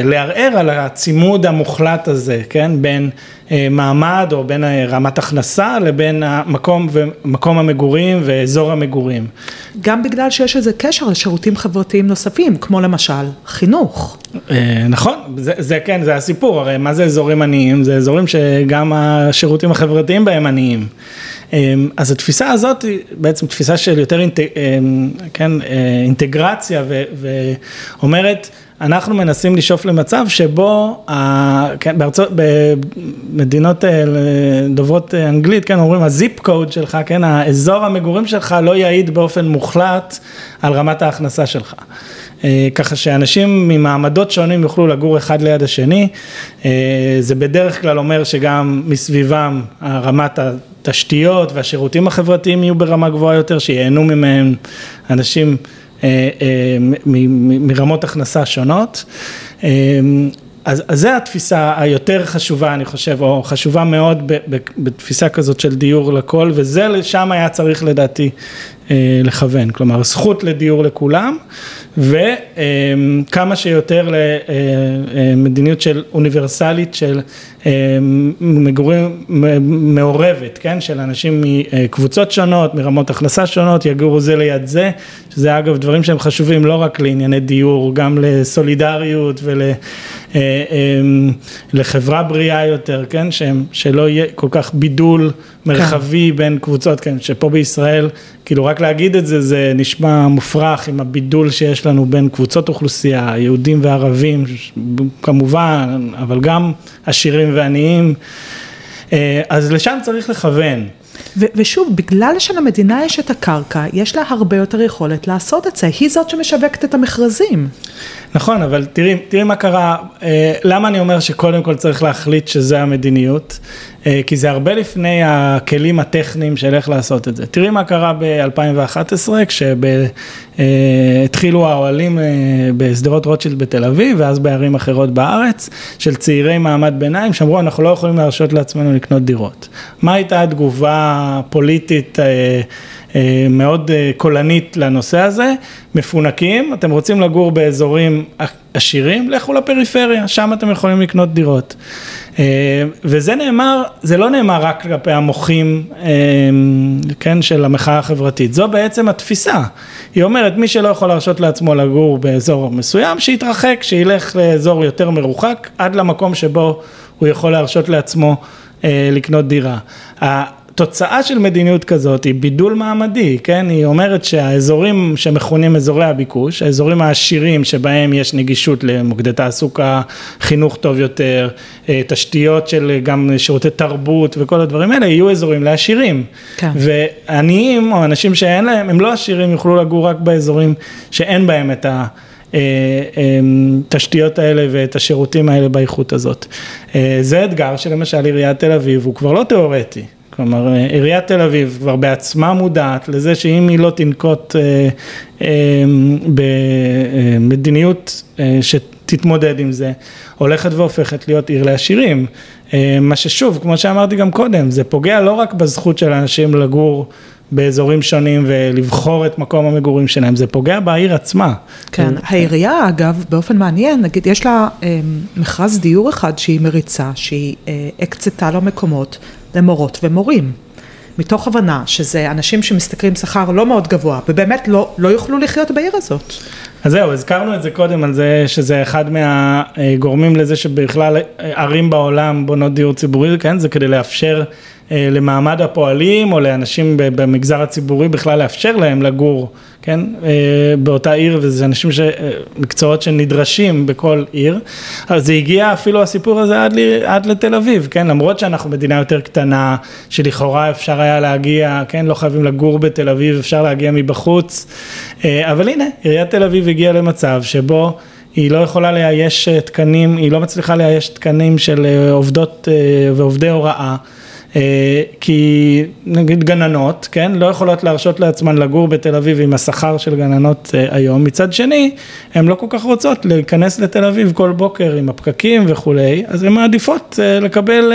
לערער על הצימוד המוחלט הזה, כן, בין אה, מעמד או בין אה, רמת הכנסה לבין המקום ומקום המגורים ואזור המגורים. גם בגלל שיש איזה קשר לשירותים חברתיים נוספים, כמו למשל חינוך. נכון, זה, זה כן, זה הסיפור, הרי מה זה אזורים עניים? זה אזורים שגם השירותים החברתיים בהם עניים. אז התפיסה הזאת היא בעצם תפיסה של יותר אינט, כן, אינטגרציה ואומרת, אנחנו מנסים לשאוף למצב שבו, כן, בארצות, במדינות אה, דוברות אנגלית, כן, אומרים הזיפ קוד שלך, כן, האזור המגורים שלך לא יעיד באופן מוחלט על רמת ההכנסה שלך. אה, ככה שאנשים ממעמדות שונים יוכלו לגור אחד ליד השני, אה, זה בדרך כלל אומר שגם מסביבם רמת התשתיות והשירותים החברתיים יהיו ברמה גבוהה יותר, שייהנו ממהם אנשים אה, אה, מרמות הכנסה שונות. אה, אז, אז זה התפיסה היותר חשובה אני חושב, או חשובה מאוד בתפיסה כזאת של דיור לכל, וזה לשם היה צריך לדעתי לכוון, כלומר זכות לדיור לכולם, וכמה שיותר למדיניות של אוניברסלית של מגורים מעורבת, כן, של אנשים מקבוצות שונות, מרמות הכנסה שונות, יגורו זה ליד זה, שזה אגב דברים שהם חשובים לא רק לענייני דיור, גם לסולידריות ולחברה בריאה יותר, כן, שהם, שלא יהיה כל כך בידול מרחבי כן. בין קבוצות, כן, שפה בישראל, כאילו רק להגיד את זה, זה נשמע מופרך עם הבידול שיש לנו בין קבוצות אוכלוסייה, יהודים וערבים, כמובן, אבל גם עשירים ועניים, אה, אז לשם צריך לכוון. ו- ושוב, בגלל שלמדינה יש את הקרקע, יש לה הרבה יותר יכולת לעשות את זה, היא זאת שמשווקת את המכרזים. נכון, אבל תראי, תראי מה קרה, אה, למה אני אומר שקודם כל צריך להחליט שזה המדיניות, אה, כי זה הרבה לפני הכלים הטכניים של איך לעשות את זה. תראי מה קרה ב-2011, כשהתחילו אה, האוהלים בשדרות רוטשילד בתל אביב, ואז בערים אחרות בארץ, של צעירי מעמד ביניים, שאמרו, אנחנו לא יכולים להרשות לעצמנו לקנות דירות. מה הייתה התגובה הפוליטית? אה, מאוד אה, קולנית לנושא הזה, מפונקים, אתם רוצים לגור באזורים עשירים, לכו לפריפריה, שם אתם יכולים לקנות דירות. אה, וזה נאמר, זה לא נאמר רק כלפי המוחים, כן, של המחאה החברתית, זו בעצם התפיסה. היא אומרת, מי שלא יכול להרשות לעצמו לגור באזור מסוים, שיתרחק, שילך לאזור יותר מרוחק, עד למקום שבו הוא יכול להרשות לעצמו לקנות דירה. תוצאה של מדיניות כזאת היא בידול מעמדי, כן? היא אומרת שהאזורים שמכונים אזורי הביקוש, האזורים העשירים שבהם יש נגישות למוקדי תעסוקה, חינוך טוב יותר, אה, תשתיות של גם שירותי תרבות וכל הדברים האלה, יהיו אזורים לעשירים. כן. ועניים או אנשים שאין להם, הם לא עשירים, יוכלו לגור רק באזורים שאין בהם את ה... התשתיות אה, אה, האלה ואת השירותים האלה באיכות הזאת. זה אתגר שלמשל עיריית תל אביב הוא כבר לא תיאורטי, כלומר עיריית תל אביב כבר בעצמה מודעת לזה שאם היא לא תנקוט אה, אה, במדיניות אה, שתתמודד עם זה, הולכת והופכת להיות עיר לעשירים. מה ששוב, כמו שאמרתי גם קודם, זה פוגע לא רק בזכות של אנשים לגור באזורים שונים ולבחור את מקום המגורים שלהם, זה פוגע בעיר עצמה. כן, העירייה אגב, באופן מעניין, נגיד יש לה מכרז דיור אחד שהיא מריצה, שהיא הקצתה לו מקומות למורות ומורים. מתוך הבנה שזה אנשים שמשתכרים שכר לא מאוד גבוה, ובאמת לא, לא יוכלו לחיות בעיר הזאת. אז זהו, הזכרנו את זה קודם, על זה שזה אחד מהגורמים לזה שבכלל ערים בעולם בונות דיור ציבורי, כן, זה כדי לאפשר אה, למעמד הפועלים או לאנשים במגזר הציבורי בכלל לאפשר להם לגור, כן, אה, באותה עיר וזה אנשים, ש... מקצועות שנדרשים בכל עיר, אז זה הגיע אפילו הסיפור הזה עד, לי, עד לתל אביב, כן, למרות שאנחנו מדינה יותר קטנה, שלכאורה אפשר היה להגיע, כן, לא חייבים לגור בתל אביב, אפשר להגיע מבחוץ, אה, אבל הנה, עיריית תל אביב הגיעה למצב שבו היא לא יכולה לאייש תקנים, היא לא מצליחה לאייש תקנים של עובדות ועובדי הוראה. אה, כי נגיד גננות, כן, לא יכולות להרשות לעצמן לגור בתל אביב עם השכר של גננות אה, היום, מצד שני, הן לא כל כך רוצות להיכנס לתל אביב כל בוקר עם הפקקים וכולי, אז הן מעדיפות אה, לקבל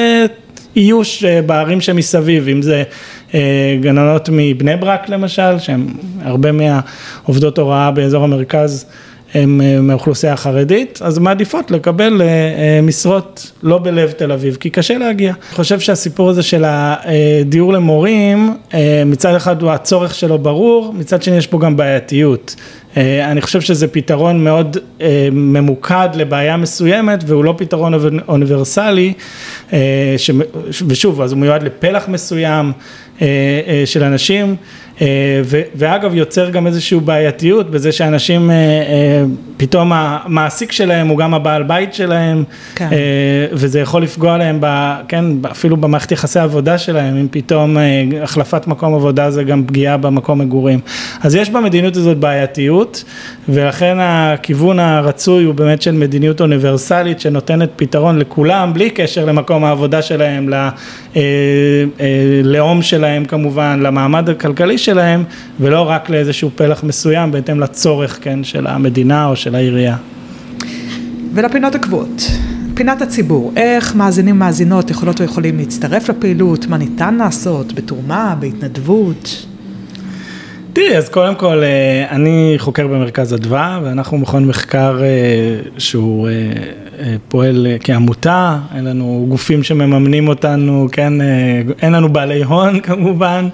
איוש בערים שמסביב, אם זה גננות מבני ברק למשל, שהן הרבה מהעובדות הוראה באזור המרכז הן מהאוכלוסייה החרדית, אז מעדיפות לקבל משרות לא בלב תל אביב, כי קשה להגיע. אני חושב שהסיפור הזה של הדיור למורים, מצד אחד הצורך שלו ברור, מצד שני יש פה גם בעייתיות. אני חושב שזה פתרון מאוד ממוקד לבעיה מסוימת והוא לא פתרון אוניברסלי ושוב אז הוא מיועד לפלח מסוים של אנשים ואגב יוצר גם איזושהי בעייתיות בזה שאנשים פתאום המעסיק שלהם הוא גם הבעל בית שלהם כן. וזה יכול לפגוע להם ב, כן, אפילו במערכת יחסי העבודה שלהם אם פתאום החלפת מקום עבודה זה גם פגיעה במקום מגורים אז יש במדיניות הזאת בעייתיות ולכן הכיוון הרצוי הוא באמת של מדיניות אוניברסלית שנותנת פתרון לכולם בלי קשר למקום העבודה שלהם, ללאום שלהם כמובן, למעמד הכלכלי שלהם ולא רק לאיזשהו פלח מסוים בהתאם לצורך כן של המדינה או של העירייה. ולפינות הקבועות, פינת הציבור, איך מאזינים מאזינות יכולות או יכולים להצטרף לפעילות, מה ניתן לעשות? בתרומה, בהתנדבות? תראי, אז קודם כל, אה, אני חוקר במרכז אדווה, ואנחנו מכון מחקר אה, שהוא אה, פועל כעמותה, אין לנו גופים שמממנים אותנו, כן, אין לנו בעלי הון *laughs* כמובן,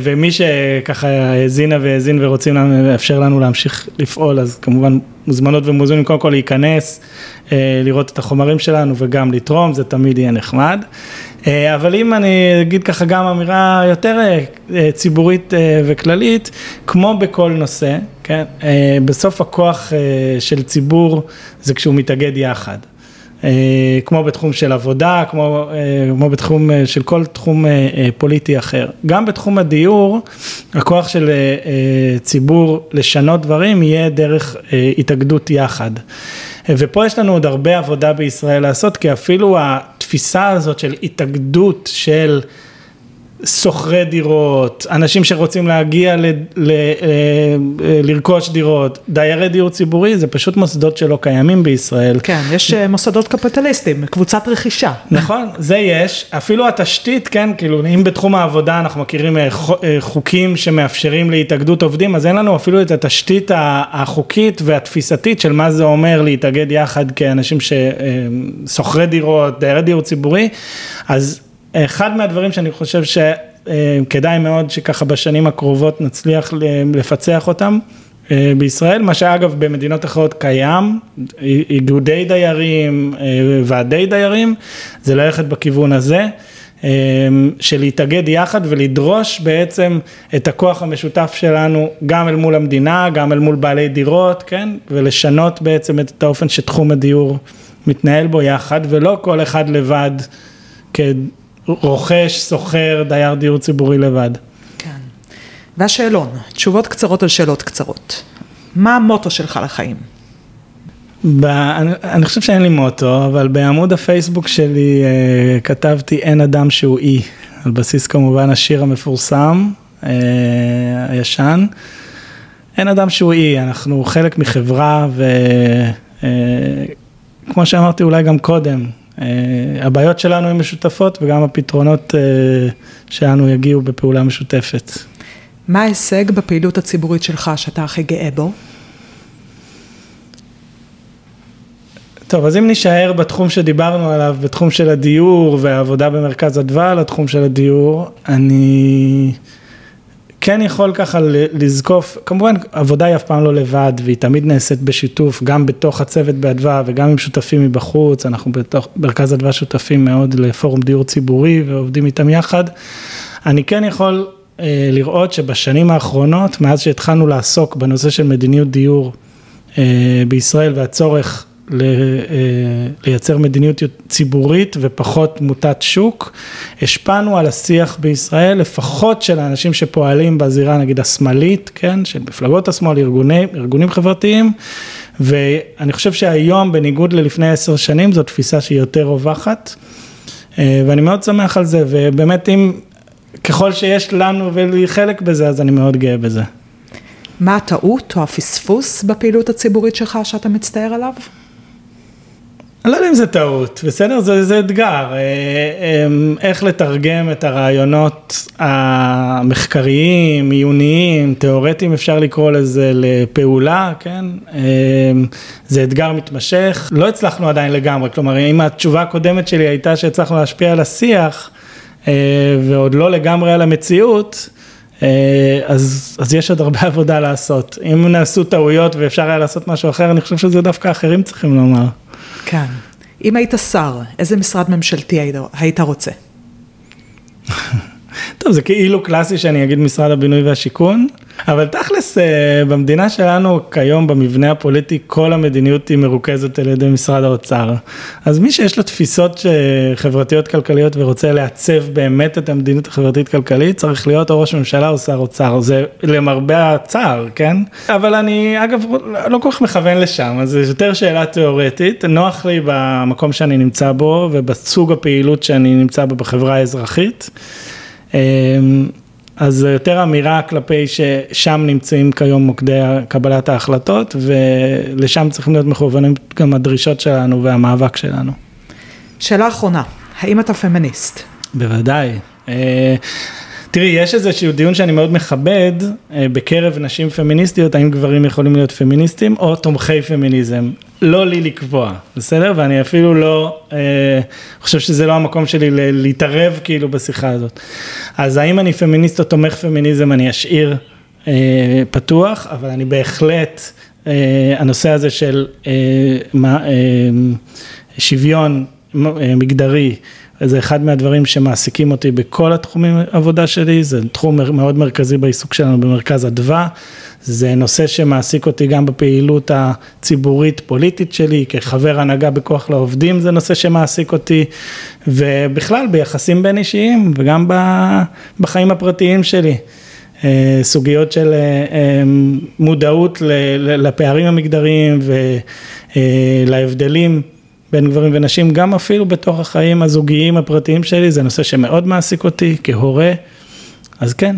ומי שככה האזינה והאזין ורוצים לאפשר לנו להמשיך לפעול, אז כמובן מוזמנות ומוזמנים קודם כל להיכנס, לראות את החומרים שלנו וגם לתרום, זה תמיד יהיה נחמד. אה, אבל אם אני אגיד ככה גם אמירה יותר אה, ציבורית אה, וכללית, כמו בכל נושא, כן, בסוף הכוח של ציבור זה כשהוא מתאגד יחד. כמו בתחום של עבודה, כמו, כמו בתחום של כל תחום פוליטי אחר. גם בתחום הדיור, הכוח של ציבור לשנות דברים יהיה דרך התאגדות יחד. ופה יש לנו עוד הרבה עבודה בישראל לעשות, כי אפילו התפיסה הזאת של התאגדות של שוכרי דירות, אנשים שרוצים להגיע ל, ל, אה, לרכוש דירות, דיירי דיור ציבורי, זה פשוט מוסדות שלא קיימים בישראל. כן, יש אה, מוסדות קפיטליסטים, קבוצת רכישה. נכון, זה יש, אפילו התשתית, כן, כאילו אם בתחום העבודה אנחנו מכירים אה, חוקים שמאפשרים להתאגדות עובדים, אז אין לנו אפילו את התשתית החוקית והתפיסתית של מה זה אומר להתאגד יחד כאנשים ששוכרי דירות, דיירי דיור ציבורי, אז אחד מהדברים שאני חושב שכדאי מאוד שככה בשנים הקרובות נצליח לפצח אותם אה, בישראל, מה שאגב במדינות אחרות קיים, איגודי דיירים, אה, ועדי דיירים, זה ללכת בכיוון הזה. אה, של להתאגד יחד ולדרוש בעצם את הכוח המשותף שלנו גם אל מול המדינה, גם אל מול בעלי דירות, כן, ולשנות בעצם את האופן שתחום הדיור מתנהל בו יחד ולא כל אחד לבד רוכש, שוכר, דייר דיור ציבורי לבד. כן. והשאלון, תשובות קצרות על שאלות קצרות. מה המוטו שלך לחיים? ב, אני, אני חושב שאין לי מוטו, אבל בעמוד הפייסבוק שלי אה, כתבתי אין אדם שהוא אי, על בסיס כמובן השיר המפורסם, אה, הישן. אין אדם שהוא אי, אנחנו חלק מחברה וכמו אה, שאמרתי אולי גם קודם, הבעיות שלנו הן משותפות וגם הפתרונות אה, שלנו יגיעו בפעולה משותפת. מה ההישג בפעילות הציבורית שלך שאתה הכי גאה בו? טוב, אז אם נישאר בתחום שדיברנו עליו, בתחום של הדיור והעבודה במרכז אדווה, לתחום של הדיור, אני כן יכול ככה לזקוף, כמובן עבודה היא אף פעם לא לבד והיא תמיד נעשית בשיתוף, גם בתוך הצוות באדווה וגם עם שותפים מבחוץ, אנחנו בתוך מרכז אדווה שותפים מאוד לפורום דיור ציבורי ועובדים איתם יחד. אני כן יכול אה, לראות שבשנים האחרונות, מאז שהתחלנו לעסוק בנושא של מדיניות דיור אה, בישראל והצורך לייצר מדיניות ציבורית ופחות מוטת שוק. השפענו על השיח בישראל, לפחות של האנשים שפועלים בזירה נגיד השמאלית, כן, של מפלגות השמאל, ארגוני, ארגונים חברתיים, ואני חושב שהיום בניגוד ללפני עשר שנים זו תפיסה שהיא יותר רווחת, אה, ואני מאוד שמח על זה, ובאמת אם, ככל שיש לנו ולי חלק בזה, אז אני מאוד גאה בזה. מה הטעות או הפספוס בפעילות הציבורית שלך שאתה מצטער עליו? אני לא יודע אם זה טעות, בסדר? זה, זה אתגר. אה, אמ, איך לתרגם את הרעיונות המחקריים, עיוניים, תיאורטיים, אפשר לקרוא לזה, לפעולה, כן? אמ, זה אתגר מתמשך. לא הצלחנו עדיין לגמרי, כלומר, אם התשובה הקודמת שלי הייתה שהצלחנו להשפיע על השיח, אה, ועוד לא לגמרי על המציאות, אה, אז, אז יש עוד הרבה *laughs* עבודה לעשות. אם נעשו טעויות ואפשר היה לעשות משהו אחר, אני חושב שזה דווקא אחרים צריכים לומר. כן. אם היית שר, איזה משרד ממשלתי היית, רוצה? *laughs* טוב, זה כאילו קלאסי שאני אגיד משרד הבינוי והשיכון, אבל תכלס, אה, במדינה שלנו כיום, במבנה הפוליטי, כל המדיניות היא מרוכזת על ידי משרד האוצר. אז מי שיש לו תפיסות חברתיות כלכליות ורוצה לעצב באמת את המדיניות החברתית-כלכלית, צריך להיות או ראש ממשלה או שר אוצר. זה למרבה הצער, כן? אבל אני, אגב, לא כל כך מכוון לשם, אז זו יותר שאלה תיאורטית. נוח לי במקום שאני נמצא בו ובסוג הפעילות שאני נמצא בו בחברה האזרחית. אמ, אז זו יותר אמירה כלפי ששם נמצאים כיום מוקדי קבלת ההחלטות ולשם צריכים להיות מכוונים גם הדרישות שלנו והמאבק שלנו. שאלה אחרונה, האם אתה פמיניסט? בוודאי. אה, תראי, יש איזשהו דיון שאני מאוד מכבד אה, בקרב נשים פמיניסטיות, האם גברים יכולים להיות פמיניסטים או תומכי פמיניזם. לא לי לקבוע, בסדר? ואני אפילו לא אה, חושב שזה לא המקום שלי להתערב כאילו בשיחה הזאת. אז האם אני פמיניסט או תומך פמיניזם, אני אשאיר אה, פתוח, אבל אני בהחלט, אה, הנושא הזה של אה, מה, אה, שוויון אה, מגדרי, זה אחד מהדברים שמעסיקים אותי בכל התחומים עבודה שלי, זה תחום מאוד מרכזי בעיסוק שלנו במרכז אדווה, זה נושא שמעסיק אותי גם בפעילות הציבורית פוליטית שלי, כחבר הנהגה בכוח לעובדים זה נושא שמעסיק אותי, ובכלל ביחסים בין אישיים וגם בחיים הפרטיים שלי. אה, סוגיות של אה, אה, מודעות לפערים המגדריים ולהבדלים בין גברים ונשים, גם אפילו בתוך החיים הזוגיים הפרטיים שלי, זה נושא שמאוד מעסיק אותי כהורה, אז כן.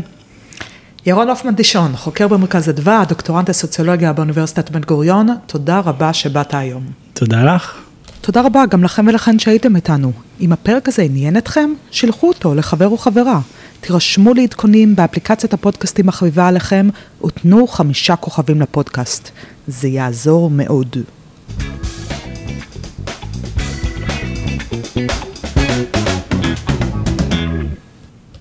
ירון הופמן דישון, חוקר במרכז אדווה, דוקטורנט לסוציולוגיה באוניברסיטת בן גוריון, תודה רבה שבאת היום. תודה לך. תודה רבה גם לכם ולכן שהייתם איתנו. אם הפרק הזה עניין אתכם, שילחו אותו לחבר או חברה. תירשמו לעדכונים באפליקציית הפודקאסטים החביבה עליכם, ותנו חמישה כוכבים לפודקאסט. זה יעזור מאוד.